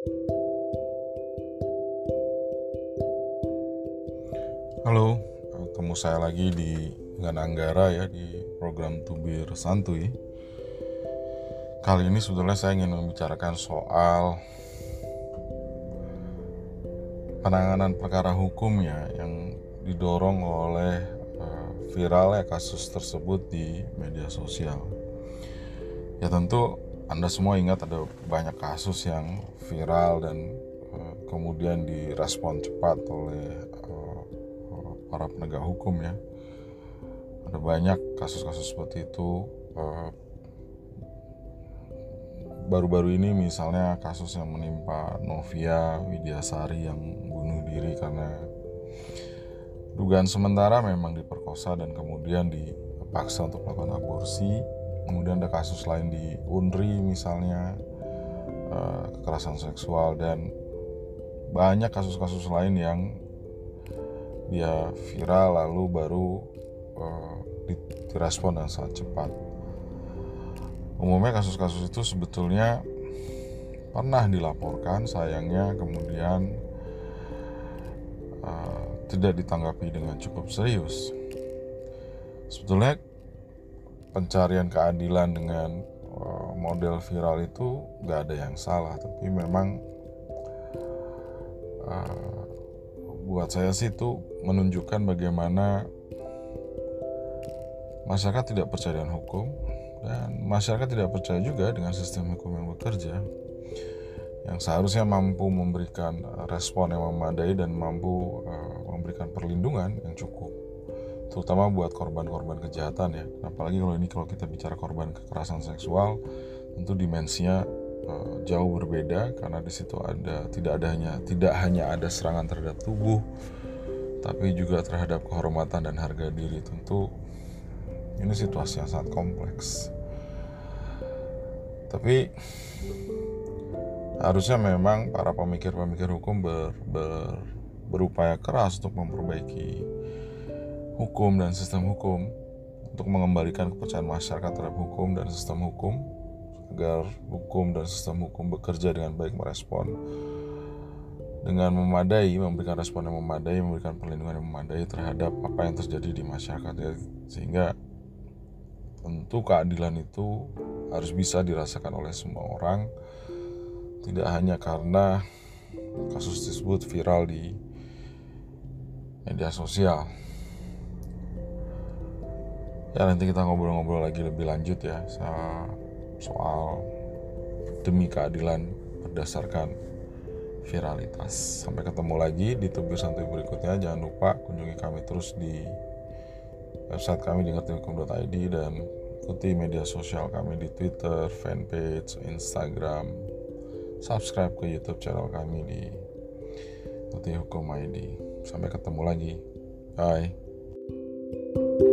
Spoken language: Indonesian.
Halo, ketemu saya lagi di Gananggara ya di program Tubir Santuy. Kali ini sebetulnya saya ingin membicarakan soal penanganan perkara hukum ya yang didorong oleh uh, viralnya kasus tersebut di media sosial. Ya tentu Anda semua ingat ada banyak kasus yang viral dan uh, kemudian direspon cepat oleh uh, para penegak hukum ya. Ada banyak kasus-kasus seperti itu eh, baru-baru ini misalnya kasus yang menimpa Novia Widyasari yang bunuh diri karena dugaan sementara memang diperkosa dan kemudian dipaksa untuk melakukan aborsi kemudian ada kasus lain di Unri misalnya eh, kekerasan seksual dan banyak kasus-kasus lain yang dia viral lalu baru uh, direspon dengan sangat cepat. Umumnya kasus-kasus itu sebetulnya pernah dilaporkan, sayangnya kemudian uh, tidak ditanggapi dengan cukup serius. Sebetulnya pencarian keadilan dengan uh, model viral itu nggak ada yang salah, tapi memang uh, buat saya sih itu menunjukkan bagaimana masyarakat tidak percaya dengan hukum dan masyarakat tidak percaya juga dengan sistem hukum yang bekerja yang seharusnya mampu memberikan respon yang memadai dan mampu uh, memberikan perlindungan yang cukup terutama buat korban-korban kejahatan ya. Apalagi kalau ini kalau kita bicara korban kekerasan seksual tentu dimensinya Eh, jauh berbeda karena di situ ada tidak adanya tidak hanya ada serangan terhadap tubuh tapi juga terhadap kehormatan dan harga diri. Tentu ini situasi yang sangat kompleks. Tapi harusnya memang para pemikir-pemikir hukum ber, ber, berupaya keras untuk memperbaiki hukum dan sistem hukum untuk mengembalikan kepercayaan masyarakat terhadap hukum dan sistem hukum agar hukum dan sistem hukum bekerja dengan baik merespon dengan memadai, memberikan respon yang memadai, memberikan perlindungan yang memadai terhadap apa yang terjadi di masyarakat ya. Sehingga tentu keadilan itu harus bisa dirasakan oleh semua orang tidak hanya karena kasus tersebut viral di media sosial. Ya nanti kita ngobrol-ngobrol lagi lebih lanjut ya. Soal demi keadilan berdasarkan viralitas. Sampai ketemu lagi di tubir santuy berikutnya. Jangan lupa kunjungi kami terus di website kami di ngertihukum.id dan ikuti media sosial kami di Twitter, fanpage, Instagram. Subscribe ke YouTube channel kami di Ngerti Hukum ID. Sampai ketemu lagi. Bye.